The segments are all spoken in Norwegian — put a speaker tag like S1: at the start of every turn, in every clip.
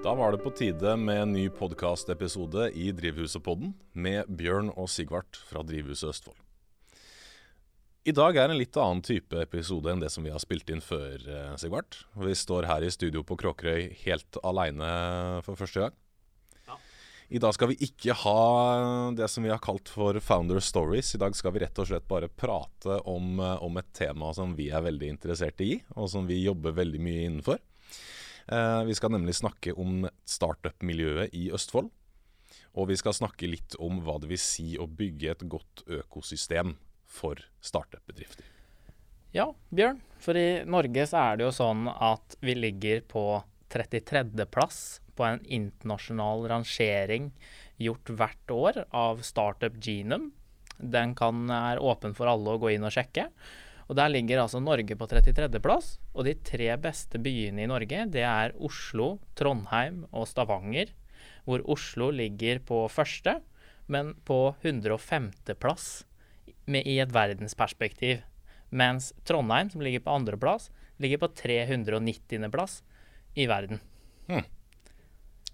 S1: Da var det på tide med en ny podkastepisode i Drivhuset-podden med Bjørn og Sigvart fra Drivhuset Østfold. I dag er en litt annen type episode enn det som vi har spilt inn før, eh, Sigvart. Vi står her i studio på Kråkerøy helt aleine for første gang. I dag skal vi ikke ha det som vi har kalt for Founder Stories. I dag skal vi rett og slett bare prate om, eh, om et tema som vi er veldig interessert i, og som vi jobber veldig mye innenfor. Eh, vi skal nemlig snakke om startup-miljøet i Østfold. Og vi skal snakke litt om hva det vil si å bygge et godt økosystem for startup-bedrifter.
S2: Ja, Bjørn. For i Norge så er det jo sånn at vi ligger på 33.-plass på en internasjonal rangering gjort hvert år av Startup Genome. Den kan, er åpen for alle å gå inn og sjekke. Og Der ligger altså Norge på 33.-plass. Og de tre beste byene i Norge det er Oslo, Trondheim og Stavanger. Hvor Oslo ligger på første, men på 105.-plass i et verdensperspektiv. Mens Trondheim, som ligger på andreplass, ligger på 390.-plass i verden.
S1: Hmm.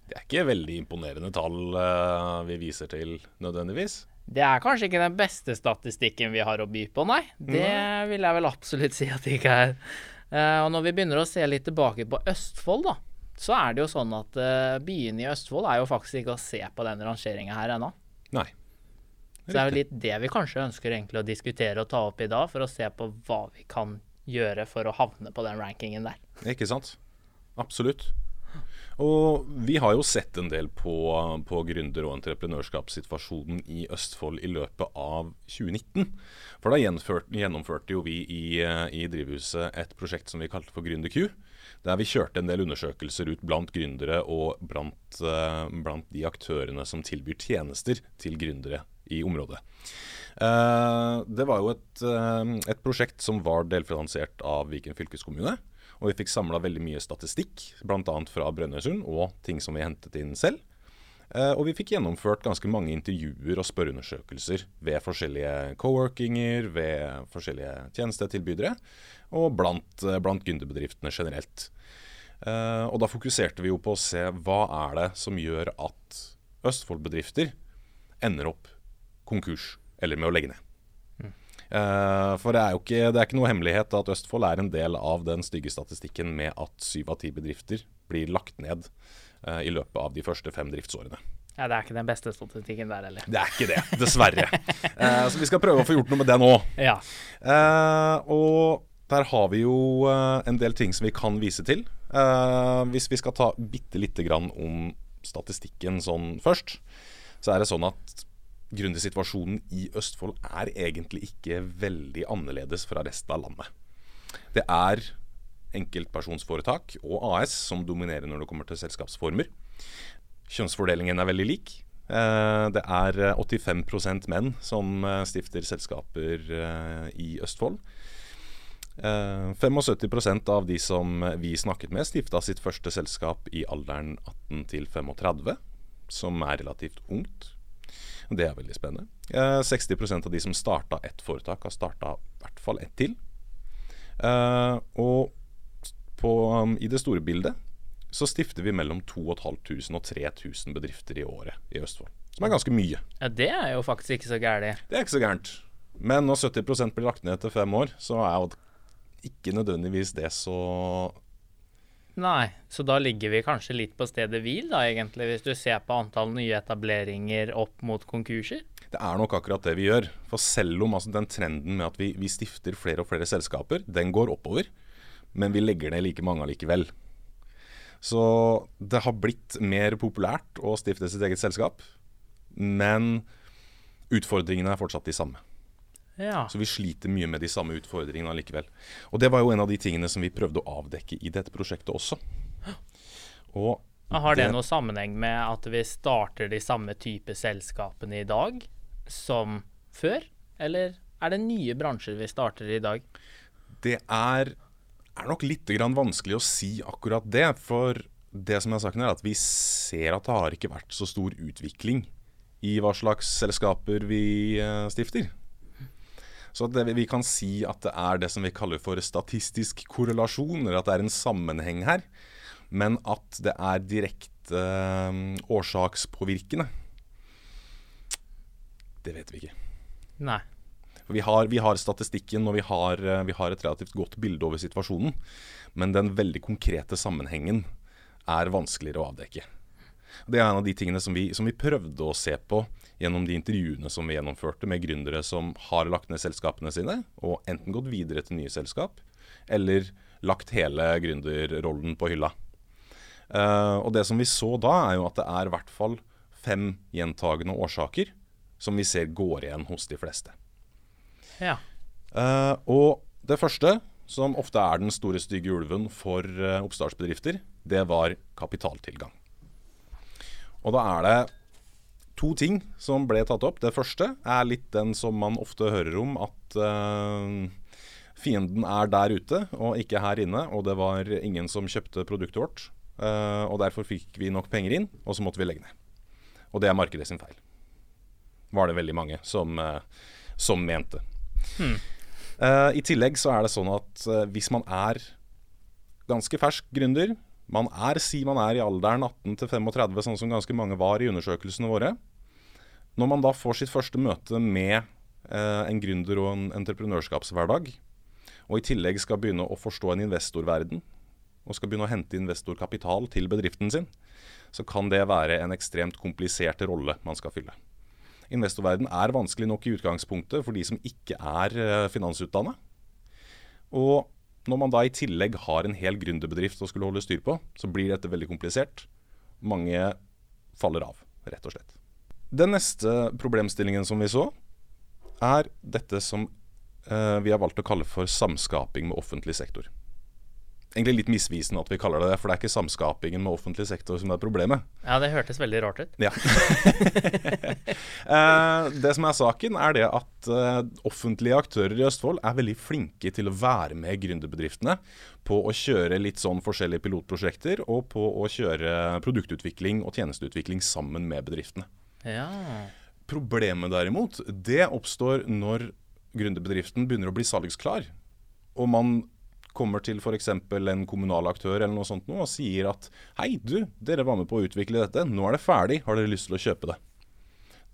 S1: Det er ikke veldig imponerende tall uh, vi viser til, nødvendigvis.
S2: Det er kanskje ikke den beste statistikken vi har å by på, nei. Det vil jeg vel absolutt si at det ikke er. Uh, og når vi begynner å se litt tilbake på Østfold, da, så er det jo sånn at uh, byene i Østfold er jo faktisk ikke å se på den rangeringa her ennå.
S1: Nei.
S2: Så det er jo litt det vi kanskje ønsker egentlig å diskutere og ta opp i dag, for å se på hva vi kan gjøre for å havne på den rankingen der.
S1: Ikke sant. Absolutt. Og vi har jo sett en del på, på gründer- og entreprenørskapssituasjonen i Østfold i løpet av 2019. For da gjennomførte jo vi i, i Drivhuset et prosjekt som vi kalte for GründerQ. Der vi kjørte en del undersøkelser ut blant gründere og blant, uh, blant de aktørene som tilbyr tjenester til gründere i området. Uh, det var jo et, uh, et prosjekt som var delfinansiert av Viken fylkeskommune. Og vi fikk samla veldig mye statistikk, bl.a. fra Brønnøysund, og ting som vi hentet inn selv. Eh, og vi fikk gjennomført ganske mange intervjuer og spørreundersøkelser ved forskjellige co-workinger, ved forskjellige tjenestetilbydere, og blant, eh, blant gründerbedriftene generelt. Eh, og da fokuserte vi jo på å se hva er det som gjør at Østfold-bedrifter ender opp konkurs eller med å legge ned. Uh, for det er jo ikke, det er ikke noe hemmelighet at Østfold er en del av den stygge statistikken med at syv av ti bedrifter blir lagt ned uh, i løpet av de første fem driftsårene.
S2: Ja, Det er ikke den beste statistikken der heller.
S1: Det er ikke det, dessverre. uh, så vi skal prøve å få gjort noe med det nå.
S2: Ja.
S1: og der har vi jo en del ting som vi kan vise til. hvis vi skal ta bitte lite grann om statistikken sånn først, så er det sånn at gründersituasjonen i Østfold er egentlig ikke veldig annerledes fra resten av landet. Det er enkeltpersonsforetak og AS som dominerer når det kommer til selskapsformer. Kjønnsfordelingen er veldig lik. Eh, det er 85% menn som eh, stifter selskaper eh, i Østfold. 75% av de som vi snakket med, stifta sitt første selskap i alderen 18 til 35, som er relativt ungt. Det er veldig spennende. Eh, 60% av de som starta ett foretak, har starta i hvert fall ett til. Eh, og på, um, i det store bildet så stifter vi mellom 2500 og 3000 bedrifter i året i Østfold. Som er ganske mye.
S2: Ja, Det er jo faktisk ikke så gærent.
S1: Det er ikke så gærent. Men når 70 blir lagt ned etter fem år, så er jo ikke nødvendigvis det så
S2: Nei, så da ligger vi kanskje litt på stedet hvil, da egentlig, hvis du ser på antall nye etableringer opp mot konkurser?
S1: Det er nok akkurat det vi gjør. For selv om altså, den trenden med at vi, vi, stifter flere og flere selskaper, den går oppover, men vi legger ned like mange allikevel. Så det har blitt mer populært å stifte sitt eget selskap, men utfordringene er fortsatt de samme.
S2: Ja.
S1: Så vi sliter mye med de samme utfordringene allikevel. Og det var jo en av de tingene som vi prøvde å avdekke i dette prosjektet også.
S2: Og har det, det noe sammenheng med at vi starter de samme type selskapene i dag som før? Eller er det nye bransjer vi starter i dag?
S1: Det er, er nok litt vanskelig å si akkurat det. For det som jeg har sagt er at vi ser at det har ikke vært så stor utvikling i hva slags selskaper vi eh, stifter. Så det, vi kan si at det er det som vi kaller for statistisk korrelasjon, eller at det er en sammenheng her. Men at det er direkte øh, årsakspåvirkende, det vet vi ikke.
S2: Nei.
S1: Vi har, vi har statistikken og vi har, eh, vi har et relativt godt bilde over situasjonen. Men den veldig konkrete sammenhengen er vanskeligere å avdekke. Det er en av de tingene som vi, som vi, prøvde å se på gjennom de intervjuene som vi gjennomførte med gründere som har lagt ned selskapene sine, og enten gått videre til nye selskap, eller lagt hele gründerrollen på hylla. Uh, og Det som vi så da, er jo at det er i hvert fall fem gjentagende årsaker som vi ser går igjen hos de fleste.
S2: Ja.
S1: Uh, og det første, som ofte er den store stygge ulven for uh, oppstartsbedrifter, det var kapitaltilgang. Og da er det to ting som ble tatt opp. Det første er litt den som man ofte hører om, at uh, fienden er der ute og ikke her inne. Og det var ingen som kjøpte produktet vårt. Uh, og derfor fikk vi nok penger inn, og så måtte vi legge ned. Og det er markedet sin feil. Var det veldig mange som, uh, som mente. Hmm. I tillegg så er det sånn at hvis man er ganske fersk gründer, man er, si man er i alderen 18 til 35, sånn som ganske mange var i undersøkelsene våre. Når man da får sitt første møte med eh, en gründer og en entreprenørskapshverdag, og i tillegg skal begynne å forstå en investorverden, og skal begynne å hente investorkapital til bedriften sin, så kan det være en ekstremt komplisert rolle man skal fylle. Investorverden er vanskelig nok i utgangspunktet for de som ikke er eh, finansutdanna. Og når man da i tillegg har en hel gründerbedrift å skulle holde styr på, så blir dette veldig komplisert. Mange faller av, rett og slett. Den neste problemstillingen som vi så, er dette som eh, vi har valgt å kalle for samskaping med offentlig sektor egentlig litt misvisende at vi kaller det det, for det er ikke samskapingen med offentlig sektor som er problemet.
S2: Ja, det hørtes veldig rart ut.
S1: Ja. Eh, det som er saken, er det at uh, offentlige aktører i Østfold er veldig flinke til å være med gründerbedriftene på å kjøre litt sånn forskjellige pilotprosjekter, og på å kjøre produktutvikling og tjenesteutvikling sammen med bedriftene.
S2: Ja.
S1: Problemet derimot, det oppstår når gründerbedriften begynner å bli salgsklar. Og man kommer til f.eks. en kommunal aktør eller noe sånt nå, og sier at hei, du, dere var med på å utvikle dette, nå er det ferdig, har dere lyst til å kjøpe det?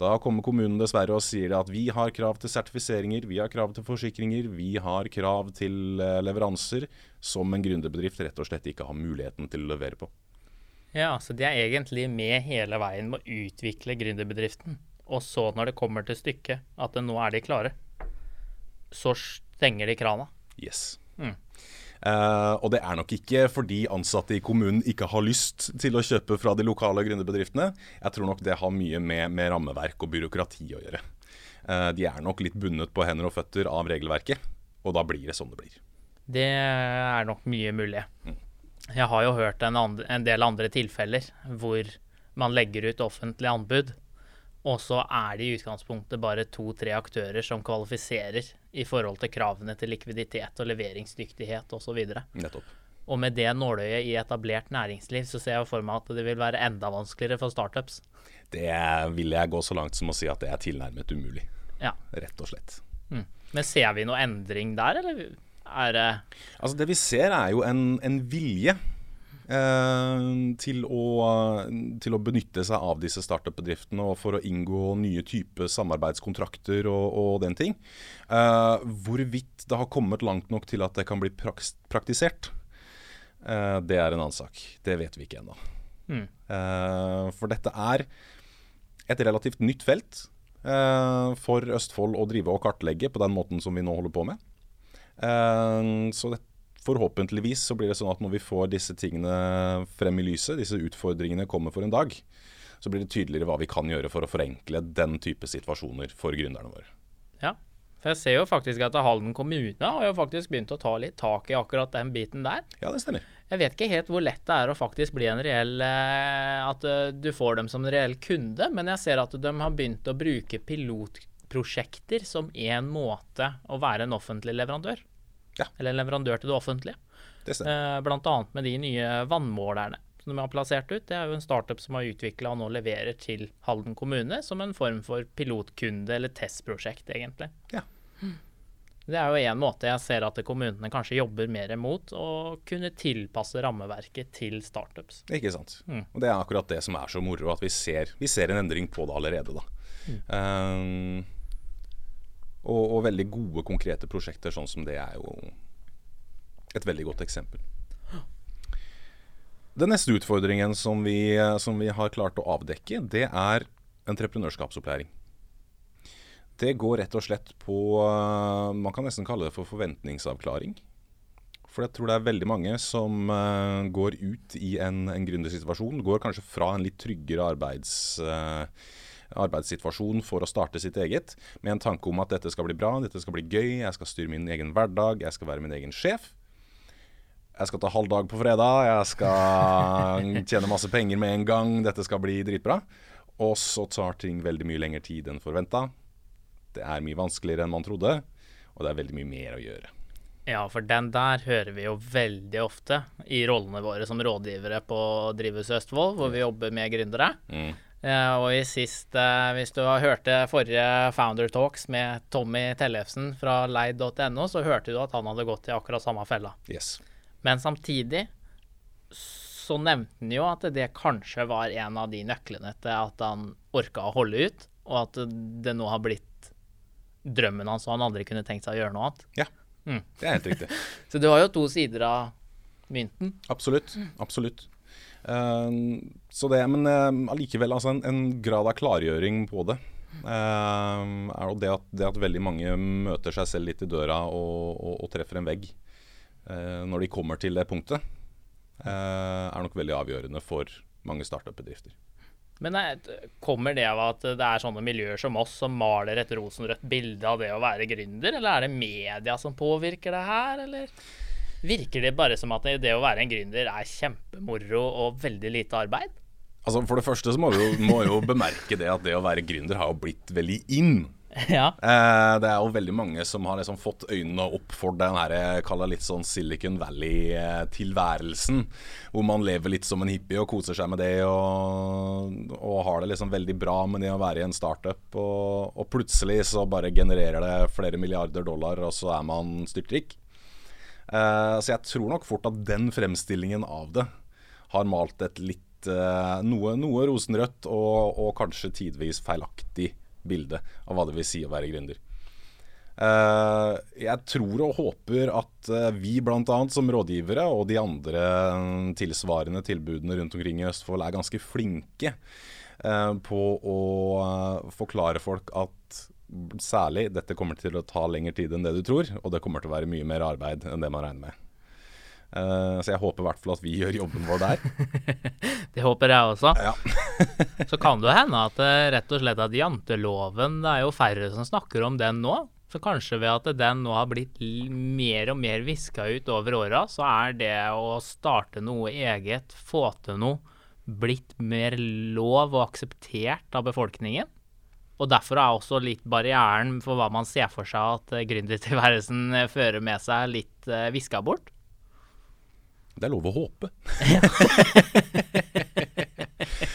S1: Da kommer kommunen dessverre og sier at vi har krav til sertifiseringer, vi har krav til forsikringer, vi har krav til eh, leveranser som en gründerbedrift rett og slett ikke har muligheten til å levere på.
S2: Ja, så de er egentlig med hele veien med å utvikle gründerbedriften. Og så når det kommer til stykket, at nå er de klare, så stenger de krana.
S1: Yes. Mm. Uh, og det er nok ikke fordi ansatte i kommunen ikke har lyst til å kjøpe fra de lokale gründerbedriftene. Jeg tror nok det har mye med, med rammeverk og byråkrati å gjøre. Uh, de er nok litt bundet på hender og føtter av regelverket, og da blir det som det blir.
S2: Det er nok mye mulig. Mm. Jeg har jo hørt en, andre, en del andre tilfeller hvor man legger ut offentlig anbud, og så er det i utgangspunktet bare to-tre aktører som kvalifiserer i forhold til kravene til likviditet og leveringsdyktighet osv.
S1: Nettopp.
S2: Og med det nåløyet i etablert næringsliv, så ser jeg for meg at det vil være enda vanskeligere for startups.
S1: Det vil jeg gå så langt som å si at det er tilnærmet umulig.
S2: Ja.
S1: Rett og slett.
S2: Mm. Men ser vi noe endring der, eller er det
S1: Altså Det vi ser, er jo en, en vilje Eh, til å, til, å, benytte seg av disse startup-bedriftene og for å inngå nye typer samarbeidskontrakter og, og, den ting. Eh, hvorvidt det har kommet langt nok til at det kan bli praktisert, eh, det er en annen sak. Det vet vi ikke ennå. Mm. for dette er et relativt nytt felt for Østfold å drive og kartlegge på den måten som vi nå holder på med. Så det, forhåpentligvis så blir det sånn at når vi får disse tingene frem i lyset, disse utfordringene kommer for en dag, så blir det tydeligere hva vi kan gjøre for å forenkle den type situasjoner for gründerne våre.
S2: Ja, for jeg ser jo faktisk at Halden kommune har jo faktisk begynt å ta litt tak i akkurat den biten der.
S1: Ja, det stemmer.
S2: Jeg vet ikke helt hvor lett det er å faktisk bli en reell eh, At eh, du får dem som en reell kunde, men jeg ser at de har begynt å bruke pilotprosjekter som en måte å være en offentlig leverandør.
S1: Ja.
S2: Eller en leverandør til det offentlige.
S1: Det eh,
S2: Blant annet med de nye vannmålerne som de har plassert ut. Det er jo en startup som har utvikla og nå leverer til Halden kommune som en form for pilotkunde eller testprosjekt, egentlig.
S1: Ja.
S2: Det er jo en måte jeg ser at kommunene kanskje jobber mer mot, å kunne tilpasse rammeverket til startups.
S1: Ikke sant. Mm. Og Det er akkurat det som er så moro, at vi ser, vi ser en endring på det allerede. da. Mm. Um, og, og, veldig gode, konkrete prosjekter sånn som det er jo et veldig godt eksempel. Den neste utfordringen som vi, som vi har klart å avdekke, det er entreprenørskapsopplæring. Det går rett og slett på Man kan nesten kalle det for forventningsavklaring. For jeg tror det er veldig mange som uh, går ut i en, en gründersituasjon. Går kanskje fra en litt tryggere arbeids, uh, arbeidssituasjon for å starte sitt eget, med en tanke om at dette skal bli bra, dette skal bli gøy, jeg skal styre min egen hverdag, jeg skal være min egen sjef. Jeg skal ta halv dag på fredag, jeg skal tjene masse penger med en gang, dette skal bli dritbra. Og så tar ting veldig mye lengre tid enn forventa. Det er mye vanskeligere enn man trodde, og det er veldig mye mer å gjøre.
S2: Ja, for den der hører vi jo veldig ofte i rollene våre som rådgivere på Drivhus Østfold, hvor vi jobber med gründere. Mm. Ja, og i sist, eh, hvis du har hørt det forrige Founder Talks med Tommy Tellefsen fra leid.no, så hørte du at han hadde gått i akkurat samme fella.
S1: Yes.
S2: Men samtidig så nevnte han jo at det kanskje var en av de nøklene til at han orka å holde ut, og at det nå har blitt drømmen hans, og han aldri kunne tenkt seg å gjøre noe annet.
S1: Ja, mm. det er helt riktig.
S2: så du har jo to sider av mynten.
S1: Absolutt. Absolutt. Uh, så det, Men uh, allikevel, altså en, en, grad av klargjøring på det. Uh, er jo det at, det at, veldig mange møter seg selv litt i døra og, og, og treffer en vegg når de kommer til det punktet, er nok veldig avgjørende for mange startup-bedrifter.
S2: Men Kommer det av at det er sånne miljøer som oss som maler et rosenrødt bilde av det å være gründer, eller er det media som påvirker det her, eller virker det bare som at det å være en gründer er kjempemoro og veldig lite arbeid?
S1: Altså For det første så må vi jo, må jo bemerke det at det å være gründer har jo blitt veldig in.
S2: Ja.
S1: Eh, det er jo veldig mange som har liksom fått øynene opp for den her, kaller litt sånn Silicon Valley-tilværelsen. Hvor man lever litt som en hippie og koser seg med det og, og har det liksom veldig bra med det å være i en startup. Og, og, plutselig så bare genererer det flere milliarder dollar, og så er man styrtrik. Eh, så jeg tror nok fort at den fremstillingen av det har malt et litt eh, noe, noe rosenrødt og, og kanskje tidvis feilaktig bilde av hva det vil si å være gründer. Uh, jeg tror og håper at vi bl.a. som rådgivere og de andre tilsvarende tilbudene rundt omkring i Østfold er ganske flinke på å forklare folk at særlig dette kommer til å ta lengre tid enn det du tror, og det kommer til å være mye mer arbeid enn det man regner med. Uh, så jeg håper i hvert fall at vi gjør jobben vår der.
S2: det håper jeg også.
S1: Ja.
S2: så kan det hende at uh, rett og slett at janteloven Det er jo færre som snakker om den nå. Så kanskje ved at den nå har blitt mer og mer viska ut over åra, så er det å starte noe eget, få til noe, blitt mer lov og akseptert av befolkningen. Og derfor er også litt barrieren for hva man ser for seg at uh, gründertilværelsen fører med seg, litt uh, viska bort.
S1: Det er lov å håpe.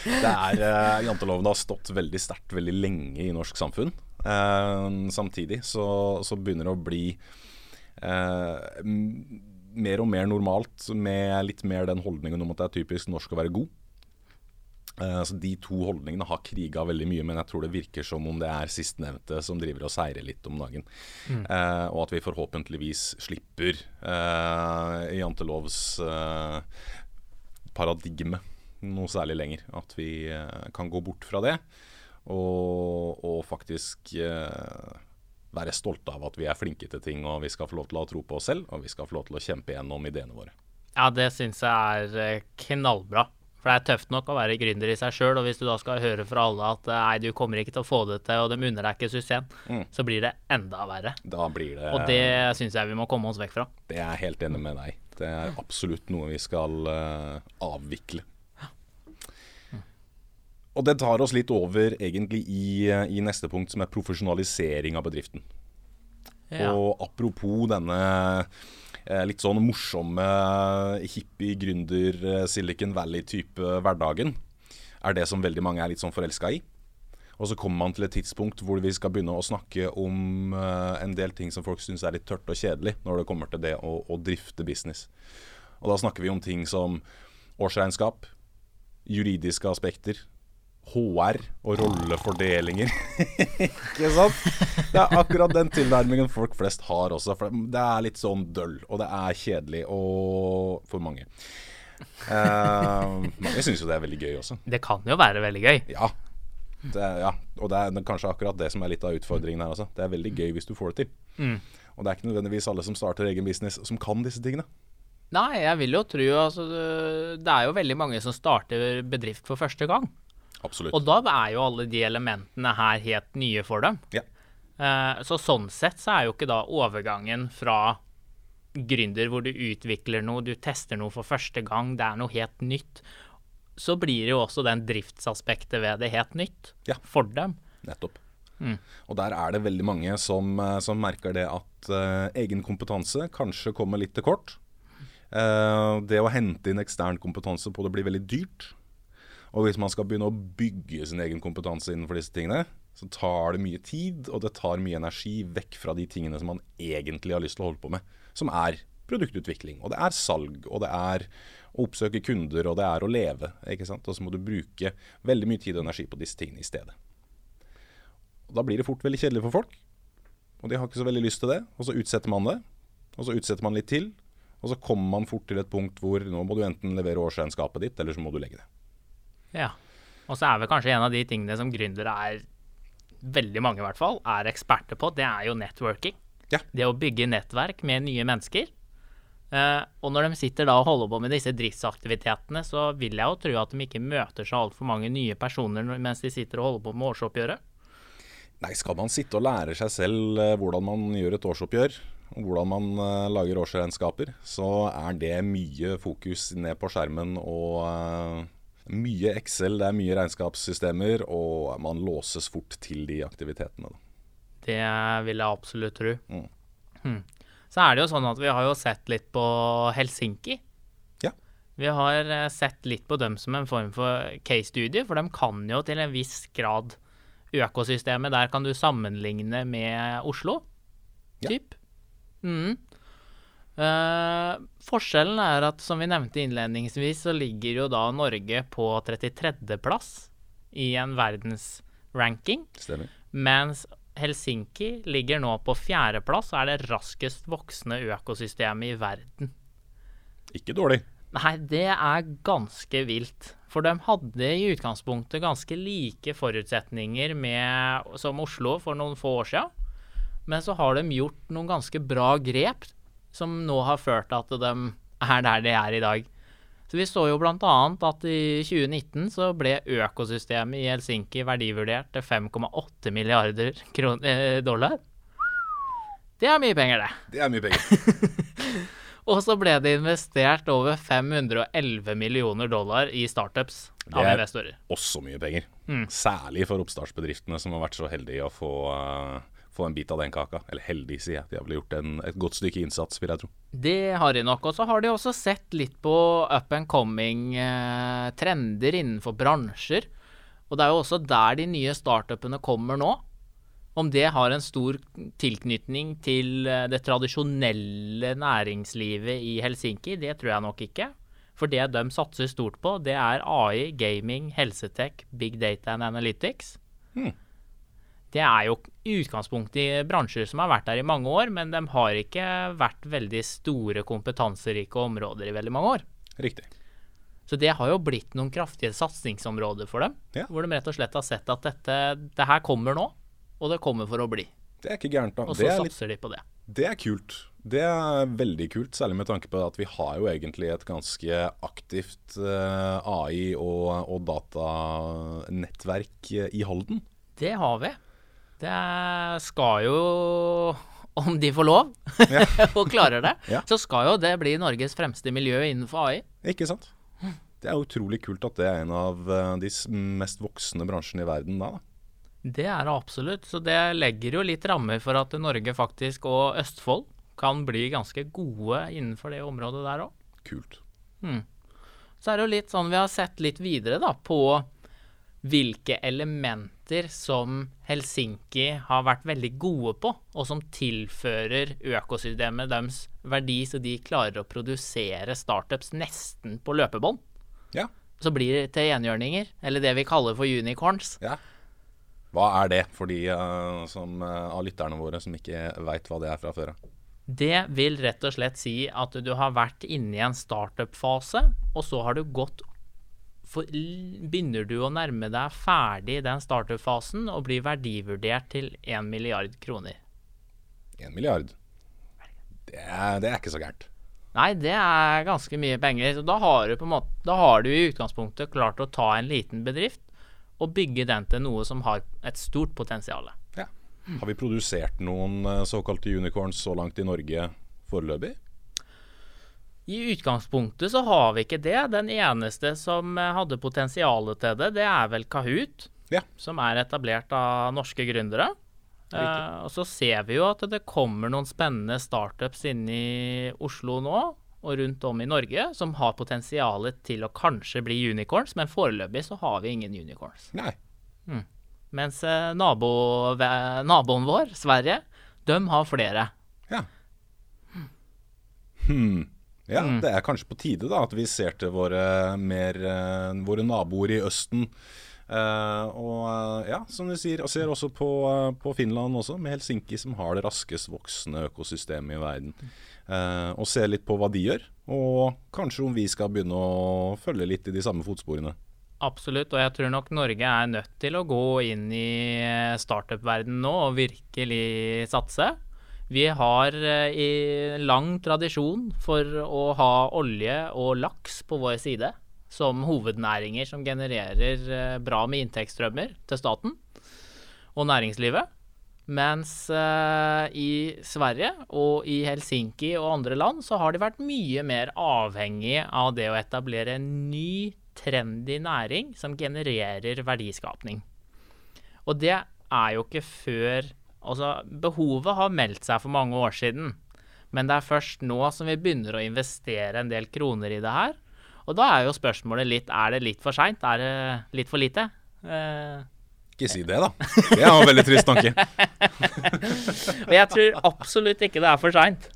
S1: det er, uh, Janteloven har stått veldig sterkt veldig lenge i norsk samfunn. Uh, samtidig så, så, begynner det å bli uh, mer og mer normalt med litt mer den holdningen om at det er typisk norsk å være god. Uh, så De to holdningene har kriga veldig mye, men jeg tror det virker som om det er sistnevnte som driver og seirer litt om dagen. Mm. Eh, og at vi forhåpentligvis slipper eh, jantelovs paradigme noe særlig lenger. At vi kan gå bort fra det og, og faktisk være stolte av at vi er flinke til ting, og vi skal få lov til å tro på oss selv, og vi skal få lov til å kjempe gjennom ideene våre.
S2: Ja, det syns jeg er knallbra. For det er tøft nok å være gründer i seg sjøl, og hvis du da skal høre fra alle at nei, du kommer ikke til å få det til, og de unner deg ikke suksessen, mm. så blir det enda verre.
S1: Da blir det
S2: Og det syns jeg vi må komme oss vekk fra.
S1: Det er jeg helt enig med deg. Det er absolutt noe vi skal uh, avvikle. Og det tar oss litt over egentlig i, i neste punkt, som er profesjonalisering av bedriften. Ja. Og apropos denne Eh, litt sånn morsomme hippie, gründer, eh, Silicon Valley-type hverdagen, er det som veldig mange er litt sånn forelska i. Og så kommer man til et tidspunkt hvor vi skal begynne å snakke om uh, en del ting som folk syns er litt tørt og kjedelig når det kommer til det å, å, drifte business. Og da snakker vi om ting som årsregnskap, juridiske aspekter, HR og rollefordelinger. Ikke sant? Det er akkurat den tilnærmingen folk flest har også. For det er litt sånn døll, og det er kjedelig og for mange. Uh, mange syns jo det er veldig gøy også.
S2: Det kan jo være veldig gøy.
S1: Ja, det, ja, og det er kanskje akkurat det som er litt av utfordringen her også. Det er veldig gøy hvis du får det til. Mm. Og det er ikke nødvendigvis alle som starter egen business som kan disse tingene.
S2: Nei, jeg vil jo tro altså, Det er jo veldig mange som starter bedrift for første gang.
S1: Absolutt.
S2: Og da er jo alle de elementene her helt nye for dem.
S1: Ja.
S2: Uh, så sånn sett så er jo ikke da overgangen fra gründer hvor du utvikler noe, du tester noe for første gang, det er noe helt nytt, så blir jo også den driftsaspektet ved det helt nytt
S1: ja.
S2: for dem.
S1: Nettopp. Mm. Og der er det veldig mange som, eh, som merker det at uh, egen kompetanse kanskje kommer litt til kort. Uh, det å hente inn ekstern kompetanse på det blir veldig dyrt. Og hvis man skal begynne å bygge sin egen kompetanse innenfor disse tingene, så tar det mye tid, og det tar mye energi vekk fra de tingene som man egentlig har lyst til å holde på med. Som er produktutvikling, og det er salg, og det er å oppsøke kunder, og det er å leve. ikke sant? Og så må du bruke veldig mye tid og energi på disse tingene i stedet. Og Da blir det fort veldig kjedelig for folk, og de har ikke så veldig lyst til det. Og så utsetter man det, og så utsetter man litt til, og så kommer man fort til et punkt hvor nå må du enten levere årsregnskapet ditt, eller så må du legge det.
S2: Ja, og så er vel kanskje en av de tingene som gründere er, veldig mange i hvert fall, er eksperter på, det er jo networking.
S1: Ja.
S2: Det å bygge nettverk med nye mennesker. Uh, og når de sitter da og holder på med disse driftsaktivitetene, så vil jeg jo tro at de ikke møter så altfor mange nye personer mens de sitter og holder på med årsoppgjøret.
S1: Nei, skal man sitte og lære seg selv uh, hvordan man gjør et årsoppgjør, og hvordan man uh, lager årsregnskaper, så er det mye fokus ned på skjermen og mye Excel, det er mye regnskapssystemer, og man låses fort til de aktivitetene.
S2: Det vil jeg absolutt tro. Mm. Hmm. Så er det jo sånn at vi har jo sett litt på Helsinki.
S1: Ja.
S2: Vi har eh, sett litt på dem som en form for case study, for de kan jo til en viss grad økosystemet. Der kan du sammenligne med Oslo, typ. Ja. Mm. Uh, forskjellen er at, som vi nevnte innledningsvis, så ligger jo da Norge på 33.-plass i en verdensranking.
S1: Stemmer.
S2: Mens Helsinki ligger nå på fjerdeplass og er det raskest voksende økosystemet i verden.
S1: Ikke dårlig.
S2: Nei, det er ganske vilt. For de hadde i utgangspunktet ganske like forutsetninger med, som Oslo for noen få år siden. Men så har de gjort noen ganske bra grep som nå har ført til at de er der de er i dag. Så Vi så jo bl.a. at i 2019 så ble økosystemet i Helsinki verdivurdert til 5,8 milliarder eh, dollar. Det er mye penger, det.
S1: Det er mye penger.
S2: og så ble det investert over 511 millioner dollar i startups av investorer.
S1: Det er også mye penger. Mm. Særlig for oppstartsbedriftene som har vært så heldige å få uh få en bit av den kaka. Eller heldig, sier jeg. De har vel gjort en, et godt stykke innsats, vil jeg tro.
S2: Det har de nok. Og så har de også sett litt på up and coming eh, trender innenfor bransjer. Og det er jo også der de nye startupene kommer nå. Om det har en stor tilknytning til eh, det tradisjonelle næringslivet i Helsinki, det tror jeg nok ikke. For det de satser stort på, det er AI, gaming, helsetech, big data and analytics. Hmm det er jo i utgangspunktet i bransjer som har vært der i mange år, men de har ikke vært veldig store, kompetanserike områder i veldig mange år.
S1: Riktig.
S2: Så det har jo blitt noen kraftige satsingsområder for dem.
S1: Ja.
S2: Hvor de rett og slett har sett at dette det her kommer nå, og det kommer for å bli.
S1: Det er ikke gærent, da.
S2: Og så satser litt, de på det.
S1: Det er kult. Det er veldig kult, særlig med tanke på at vi har jo egentlig et ganske aktivt eh, AI- og, og datanettverk i Halden.
S2: Det har vi. Det skal jo, om de får lov og klarer det,
S1: ja.
S2: så skal jo det bli Norges fremste miljø innenfor AI.
S1: Ikke sant. Det er utrolig kult at det er en av eh, de mest voksne bransjene i verden da.
S2: Det er det absolutt. Så det legger jo litt rammer for at Norge faktisk, og Østfold, kan bli ganske gode innenfor det området der òg.
S1: Kult.
S2: Hmm. Så er det jo litt sånn vi har sett litt videre da på hvilke elementer kvaliteter som Helsinki har vært veldig gode på, og som tilfører økosystemet deres verdi, så de klarer å produsere startups nesten på løpebånd.
S1: Ja.
S2: Så blir det til enhjørninger, eller det vi kaller for unicorns.
S1: ja. Hva er det for de eh, som, eh, av lytterne våre som ikke veit hva det er fra før av?
S2: Det vil rett og slett si at du har vært inne i en startup-fase, og så har du gått for, Begynner du å nærme deg ferdig den startup-fasen og blir verdivurdert til 1 milliard kroner.
S1: 1 milliard. Det er, det er ikke så gærent.
S2: Nei, det er ganske mye penger. Så da har du måte Da har du i utgangspunktet klart å ta en liten bedrift og bygge den til noe som har et stort potensial.
S1: Ja. Har vi produsert noen eh, såkalte unicorns så langt i Norge foreløpig?
S2: I utgangspunktet så har vi ikke det. Den eneste som eh, hadde potensialet til det, det er vel Kahoot.
S1: Ja.
S2: Som er etablert av norske gründere. Eh, og så ser vi jo at det kommer noen spennende startups inne i Oslo nå, og rundt om i Norge, som har potensialet til å kanskje bli unicorns, men foreløpig så har vi ingen unicorns.
S1: Nei.
S2: Mens eh, nabo, naboen vår, Sverige, de har flere.
S1: Ja. Hmm. Ja, det er kanskje på tide da at vi ser til våre, mer, eh, våre naboer i Østen. Uh, og eh, ja, som du sier, og ser også på, på Finland også, med Helsinki som har det raskest voksende økosystemet i verden. Uh, og ser litt på hva de gjør, og kanskje om vi skal begynne å følge litt i de samme fotsporene.
S2: Absolutt, og jeg tror nok Norge er nødt til å gå inn i startup-verdenen nå og virkelig satse. Vi har eh, i lang tradisjon for å ha olje og laks på vår side som hovednæringer som genererer eh, bra med inntektsstrømmer til staten og næringslivet. Mens eh, i Sverige og i Helsinki og andre land så har de vært mye mer avhengig av det å etablere en ny, trendy næring som genererer verdiskapning. Og det er jo ikke før Altså, behovet har meldt seg for mange år siden, men det er først nå som vi begynner å investere en del kroner i det her. Og da er jo spørsmålet litt Er det litt for seint? Er det litt for lite? Eh,
S1: Ikke si det, da. Det er en veldig trist tanke.
S2: og jeg tror absolutt ikke det er for seint.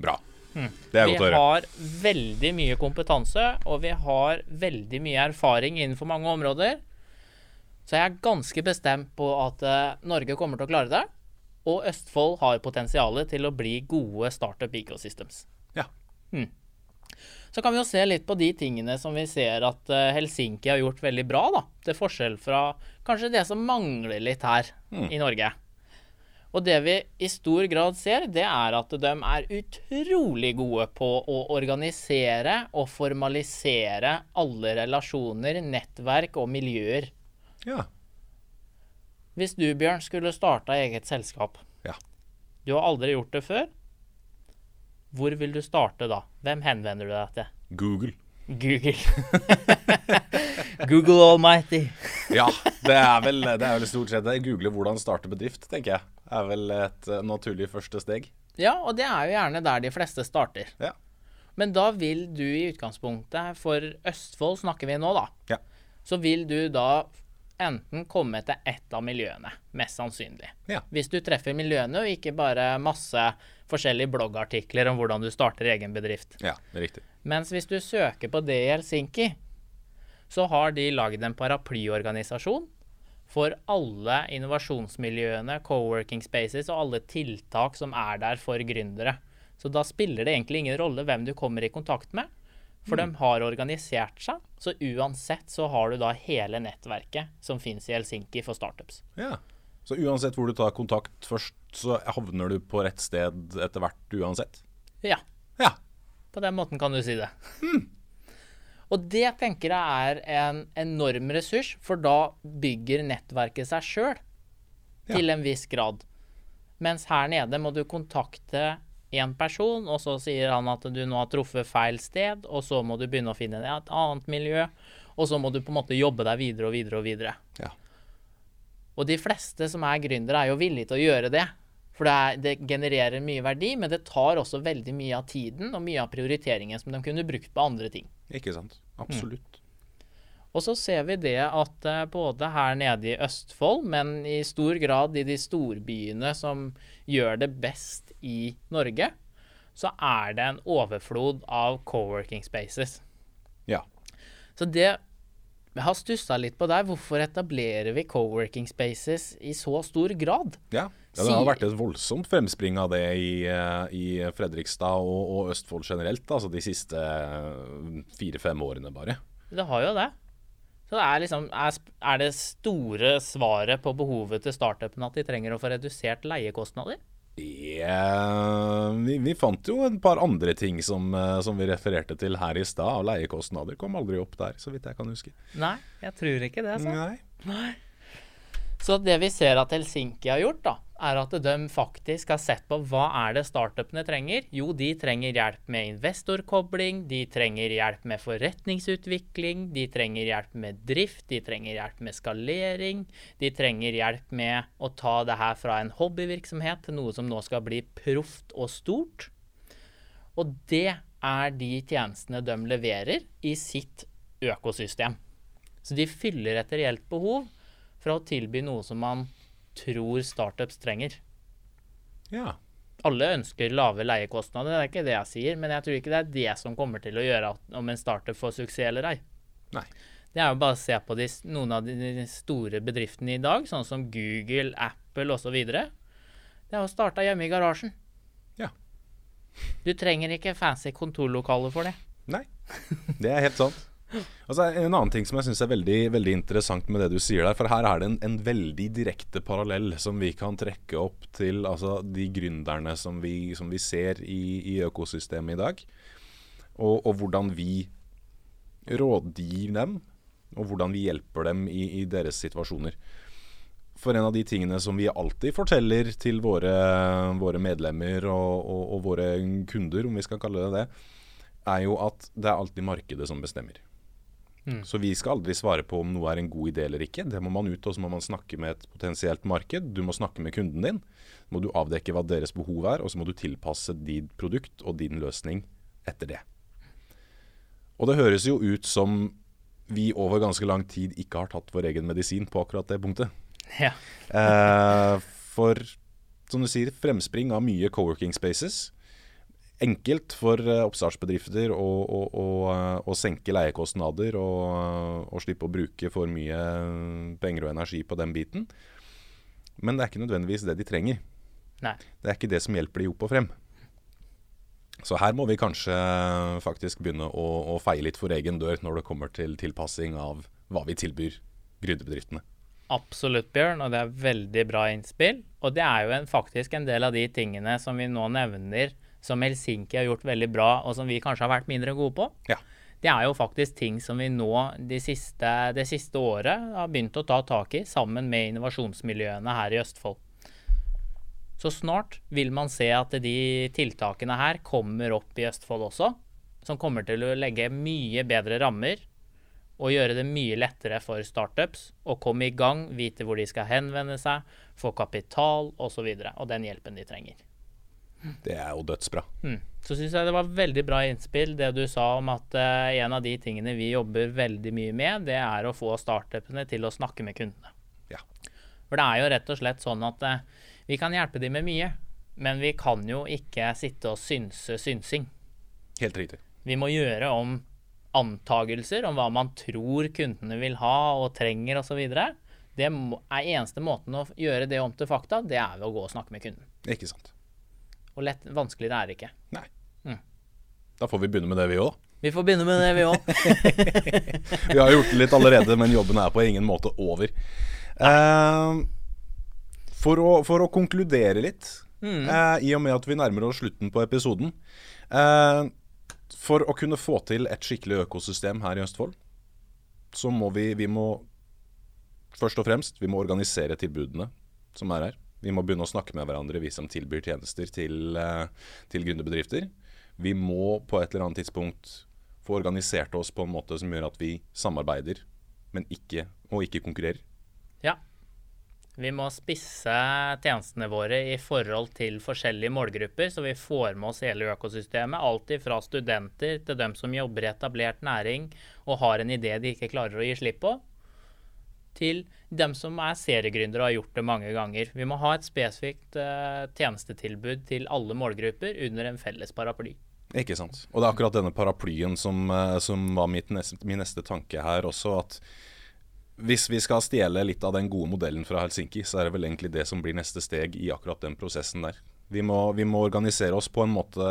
S1: Bra. Det er godt å høre.
S2: har veldig mye kompetanse, og vi har veldig mye erfaring innenfor mange områder. Så jeg er ganske bestemt på at eh, Norge kommer til å klare det. Og Østfold har potensialet til å bli gode startup ecosystems.
S1: Ja.
S2: Så kan vi jo se litt på de tingene som vi ser at eh, Helsinki har gjort veldig bra, da. Til forskjell fra kanskje det som mangler litt her i Norge. Og det vi i stor grad ser, det er at de er utrolig gode på å organisere og formalisere alle relasjoner, nettverk og miljøer.
S1: ja.
S2: Hvis du, Bjørn, skulle starta eget selskap
S1: Ja.
S2: Du har aldri gjort det før. Hvor vil du starte da? Hvem henvender du deg til?
S1: Google.
S2: Google. Google Almighty.
S1: Ja, det er vel, det er vel stort sett det. Google hvordan starte bedrift, tenker jeg. Er vel et eh, naturlig første steg.
S2: Ja, og det er jo gjerne der de fleste starter.
S1: Ja.
S2: Men da vil du i utgangspunktet, for Østfold snakker vi nå, da,
S1: Ja.
S2: så vil du da enten komme til ett av miljøene, mest sannsynlig.
S1: Ja.
S2: Hvis du treffer miljøene, og ikke bare masse forskjellige bloggartikler om hvordan du starter egen bedrift.
S1: ja, det er riktig.
S2: Mens hvis du søker på det i Helsinki, så har de lagd en paraplyorganisasjon for alle innovasjonsmiljøene, co-working spaces og alle tiltak som er der for gründere. Så da spiller det egentlig ingen rolle hvem du kommer i kontakt med, for de har organisert seg. Så uansett så har du da hele nettverket som fins i Helsinki for startups.
S1: Ja. Så uansett hvor du tar kontakt først, så havner du på rett sted etter hvert uansett?
S2: Ja,
S1: Ja.
S2: På den måten kan du si det. Og det tenker jeg er en enorm ressurs, for da bygger nettverket seg sjøl til en viss grad. Mens her nede må du kontakte én person, og så sier han at du nå har truffet feil sted, og så må du begynne å finne et annet miljø, og så må du på en måte jobbe deg videre og videre og videre.
S1: Ja.
S2: Og de fleste som er gründere, er jo villige til å gjøre det. For det, er, det genererer mye verdi, men det tar også veldig mye av tiden og mye av prioriteringen som de kunne brukt på andre ting.
S1: Ikke sant. Absolutt.
S2: Og så ser vi det at eh, både her nede i Østfold, men i stor grad i de storbyene som gjør det best i Norge, så er det en overflod av co-working spaces.
S1: Ja.
S2: Så det jeg har stussa litt på der. Hvorfor etablerer vi co-working spaces i så stor grad?
S1: Ja, ja det har vært et voldsomt fremspring av det i, eh, i Fredrikstad og, og, Østfold generelt, altså de siste eh, fire-fem årene bare.
S2: Det har jo det. Så det er, liksom, er, er det store svaret på behovet til startupen at de trenger å få redusert leiekostnader?
S1: Yeah. Vi, vi, fant jo et par andre ting som, eh, som vi refererte til her i stad. Leiekostnader kom aldri opp der, så vidt jeg kan huske.
S2: Nei, jeg tror ikke det. Så.
S1: Nei.
S2: Nei. Så det vi ser at Helsinki har gjort, da, er at de faktisk har sett på hva er det startupene trenger. Jo, de trenger hjelp med investorkobling, de trenger hjelp med forretningsutvikling, de trenger hjelp med drift, de trenger hjelp med skalering, de trenger hjelp med å ta det her fra en hobbyvirksomhet til noe som nå skal bli proft og stort. Og det er de tjenestene de leverer i sitt økosystem. Så de fyller et reelt behov fra å tilby noe som man tror startups trenger.
S1: Ja.
S2: Alle ønsker lave leiekostnader, det er ikke det jeg sier, men jeg tror ikke det er det som kommer til å gjøre om en startup får suksess eller ei.
S1: Nei.
S2: Det er jo bare å se på de, noen av de store bedriftene i dag, sånn som Google, Apple osv. Det er jo starta hjemme i garasjen.
S1: Ja.
S2: Du trenger ikke fancy kontorlokaler for det.
S1: Nei, det er helt sant. Altså, en annen ting som jeg syns er veldig, veldig, interessant med det du sier der, for her er det en, en veldig direkte parallell som vi kan trekke opp til altså, de gründerne som vi, som vi ser i, i, økosystemet i dag. Og, og, hvordan vi rådgir dem, og hvordan vi hjelper dem i, i, deres situasjoner. For en av de tingene som vi alltid forteller til våre, våre medlemmer og, og, og våre kunder, om vi skal kalle det det, er jo at det er alltid markedet som bestemmer. Mm. Så vi skal aldri svare på om noe er en god idé eller ikke. Det må man ut, og så må man snakke med et potensielt marked. Du må snakke med kunden din. Så må du avdekke hva deres behov er, og så må du tilpasse ditt produkt og din løsning etter det. Og det høres jo ut som vi over ganske lang tid ikke har tatt vår egen medisin på akkurat det punktet.
S2: Ja.
S1: eh, for som du sier, fremspring av mye co-working spaces enkelt for eh, oppstartsbedrifter å, å, å, å senke leiekostnader og, og, slippe å bruke for mye penger og energi på den biten. Men det er ikke nødvendigvis det de trenger.
S2: Nei.
S1: Det er ikke det som hjelper de opp og frem. Så her må vi kanskje faktisk begynne å, å feie litt for egen dør når det kommer til tilpassing av hva vi tilbyr gründerbedriftene.
S2: Absolutt, Bjørn, og det er veldig bra innspill. Og det er jo en, faktisk en del av de tingene som vi nå nevner som Helsinki har gjort veldig bra, og som vi kanskje har vært mindre gode på.
S1: Ja.
S2: Det er jo faktisk ting som vi nå de siste, det siste året har begynt å ta tak i, sammen med innovasjonsmiljøene her i Østfold. Så snart vil man se at de tiltakene her kommer opp i Østfold også. Som kommer til å legge mye bedre rammer og gjøre det mye lettere for startups å komme i gang, vite hvor de skal henvende seg, få kapital osv. Og, så videre, og den hjelpen de trenger.
S1: Det er jo dødsbra.
S2: Mm. Så syns jeg det var veldig bra innspill det du sa om at uh, en av de tingene vi jobber veldig mye med, det er å få startupene til å snakke med kundene.
S1: Ja.
S2: For det er jo rett og slett sånn at uh, vi kan hjelpe dem med mye, men vi kan jo ikke sitte og synse synsing.
S1: Helt riktig.
S2: Vi må gjøre om antagelser om hva man tror kundene vil ha og trenger osv. Det er eneste måten å gjøre det om til fakta, det er ved å gå og snakke med kunden.
S1: Ikke sant.
S2: Og lett, vanskeligere er det ikke.
S1: Nei. Mm. Da får vi begynne med det, vi òg.
S2: Vi får begynne med det, vi òg.
S1: vi har gjort det litt allerede, men jobben er på ingen måte over. Uh, for, å, for, å, konkludere litt, mm. uh, i og med at vi nærmer oss slutten på episoden uh, For å kunne få til et skikkelig økosystem her i Østfold, så må vi, vi må først og fremst vi må organisere tilbudene som er her. Vi må begynne å snakke med hverandre, vi som tilbyr tjenester til, eh, til gründerbedrifter. Vi må på et eller annet tidspunkt få organisert oss på en måte som gjør at vi samarbeider, men ikke, og ikke konkurrerer.
S2: Ja. Vi må spisse tjenestene våre i forhold til forskjellige målgrupper, så vi får med oss hele økosystemet. Alt fra studenter til dem som jobber i etablert næring og har en idé de ikke klarer å gi slipp på, til dem som er seriegründere og har gjort det mange ganger. Vi må ha et spesifikt uh, tjenestetilbud til alle målgrupper under en felles paraply.
S1: Ikke sant. Og det er akkurat denne paraplyen som, uh, som var neste, min neste tanke her også. at hvis vi skal stjele litt av den gode modellen fra Helsinki, så er det vel egentlig det som blir neste steg i akkurat den prosessen der. Vi må, vi må organisere oss på en måte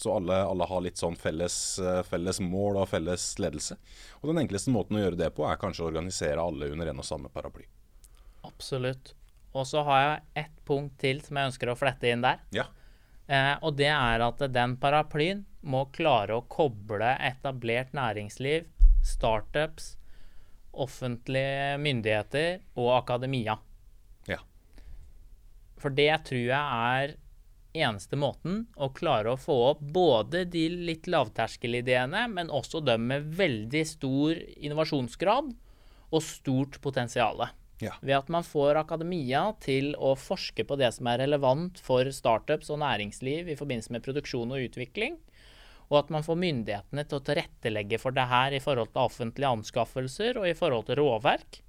S1: så alle, alle har litt sånn felles, eh, felles, mål og felles ledelse. Og den enkleste måten å gjøre det på, er kanskje å organisere alle under en og samme paraply.
S2: Absolutt. Og så har jeg ett punkt til som jeg ønsker å flette inn der.
S1: Ja.
S2: Eh, og det er at den paraplyen må klare å koble etablert næringsliv, startups, offentlige myndigheter og akademia.
S1: Ja.
S2: For det tror jeg er eneste måten å klare å få opp både de litt lavterskelideene, men også dem med veldig stor innovasjonsgrad og stort potensial.
S1: Ja.
S2: Ved at man får akademia til å forske på det som er relevant for startups og næringsliv i forbindelse med produksjon og utvikling. Og at man får myndighetene til å tilrettelegge for det her i forhold til offentlige anskaffelser og i forhold til råverk.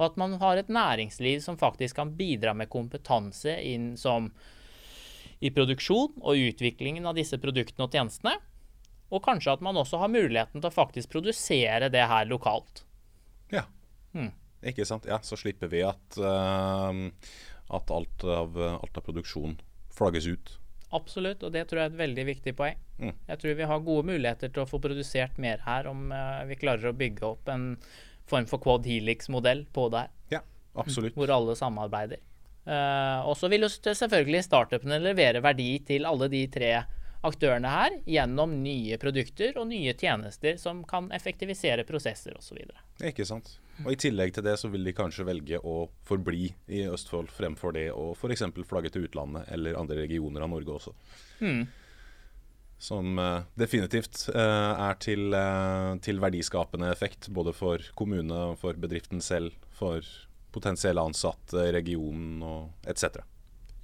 S2: Og at man har et næringsliv som faktisk kan bidra med kompetanse inn som i produksjon og utviklingen av disse produktene og tjenestene. Og kanskje at man også har muligheten til å faktisk produsere det her lokalt.
S1: Ja,
S2: hmm.
S1: ikke sant. Ja, Så slipper vi at, uh, at alt, av, alt av produksjon flagges ut.
S2: Absolutt, og det tror jeg er et veldig viktig poeng. Mm. Jeg tror vi har gode muligheter til å få produsert mer her om uh, vi klarer å bygge opp en form for Quad Helix-modell på det her.
S1: Ja, absolutt.
S2: Hvor alle samarbeider. Uh, og så vil jo selvfølgelig startupene levere verdi til alle de tre aktørene her gjennom nye produkter og nye tjenester som kan effektivisere prosesser osv.
S1: Ikke sant. Og I tillegg til det så vil de kanskje velge å forbli i Østfold fremfor det å f.eks. flagge til utlandet eller andre regioner av Norge også.
S2: Mm.
S1: Som uh, definitivt uh, er til, til verdiskapende effekt både for kommune, for bedriften selv, for potensielle ansatte, regionen og etc.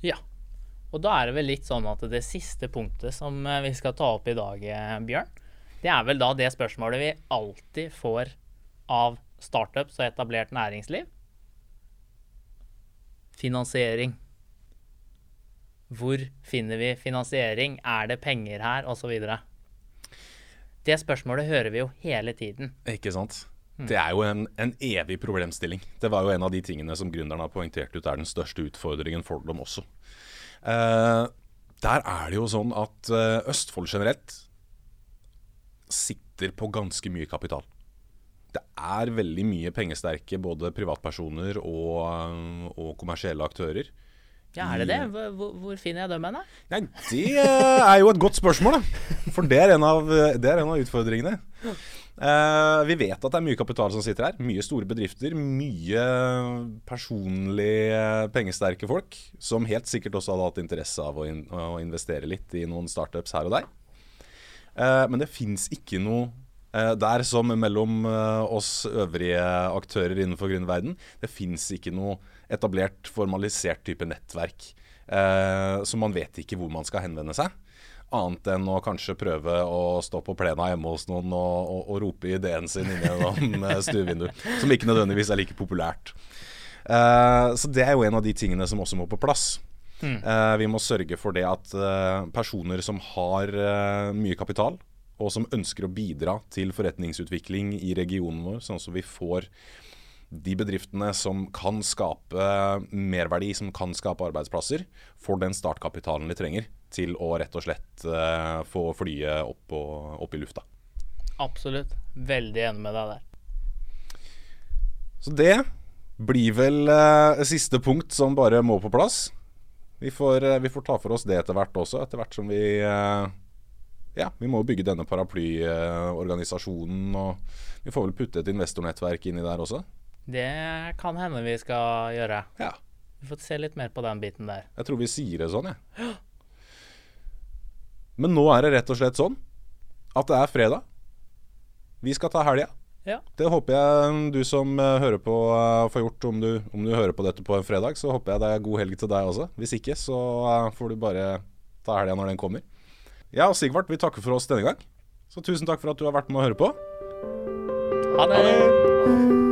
S2: Ja. Og da er det vel litt sånn at det siste punktet som eh, vi skal ta opp i dag, eh, Bjørn, det er vel da det spørsmålet vi alltid får av startups og etablert næringsliv. Finansiering. Hvor finner vi finansiering? Er det penger her? Osv. Det spørsmålet hører vi jo hele tiden.
S1: Ikke sant. Det er jo en, en, evig problemstilling. Det var jo en av de tingene som gründerne har poengtert ut er den største utfordringen for dem også. Uh, der er det jo sånn at uh, Østfold generelt sitter på ganske mye kapital. Det er veldig mye pengesterke både privatpersoner og, uh, og kommersielle aktører.
S2: Ja, Er det det? Hvor, hvor finner jeg dem hen?
S1: Nei, Det er jo et godt spørsmål, da. For det er en av, det er en av utfordringene. Uh, vi vet at det er mye kapital som sitter her. Mye store bedrifter. Mye personlig pengesterke folk som helt sikkert også hadde hatt interesse av å, in å investere litt i noen startups her og der. Uh, men det fins ikke noe uh, der som mellom oss øvrige aktører innenfor grunnverden. Det fins ikke noe etablert, formalisert type nettverk. så man vet ikke hvor man skal henvende seg. Annet enn å kanskje prøve å stå på plena hjemme hos noen og, og, og rope ideen sin inn gjennom stuevinduet. Som ikke nødvendigvis er like populært. Eh, så det er jo en av de tingene som også må på plass. Mm. Uh, vi må sørge for det at uh, personer som har mye kapital, og som ønsker å bidra til forretningsutvikling i regionen vår, sånn at vi får de bedriftene som kan skape merverdi, som kan skape arbeidsplasser, får den startkapitalen de trenger til å rett og slett uh, få flyet opp, og, opp, i lufta.
S2: Absolutt. Veldig enig med deg der.
S1: Så det blir vel uh, siste punkt som bare må på plass. Vi får, uh, vi får ta for oss det etter hvert også, etter hvert som vi Ja, vi må bygge denne paraplyorganisasjonen, og vi får vel putte et investornettverk inni der også.
S2: Det kan hende vi skal gjøre.
S1: Ja.
S2: Vi får se litt mer på den biten der.
S1: Jeg tror vi sier det sånn, jeg. Ja. Men nå er det rett og slett sånn at det er fredag. Vi skal ta helga.
S2: Ja.
S1: Det håper jeg du som eh, hører på eh, får gjort. Om du, om du hører på dette på en fredag, så håper jeg det er god helg til deg også. Hvis ikke, så eh, får du bare ta helga når den kommer. Jeg og Sigvart vi takker for oss denne gang. Så tusen takk for at du har vært med å høre på.
S2: Ha det!
S1: Ha det!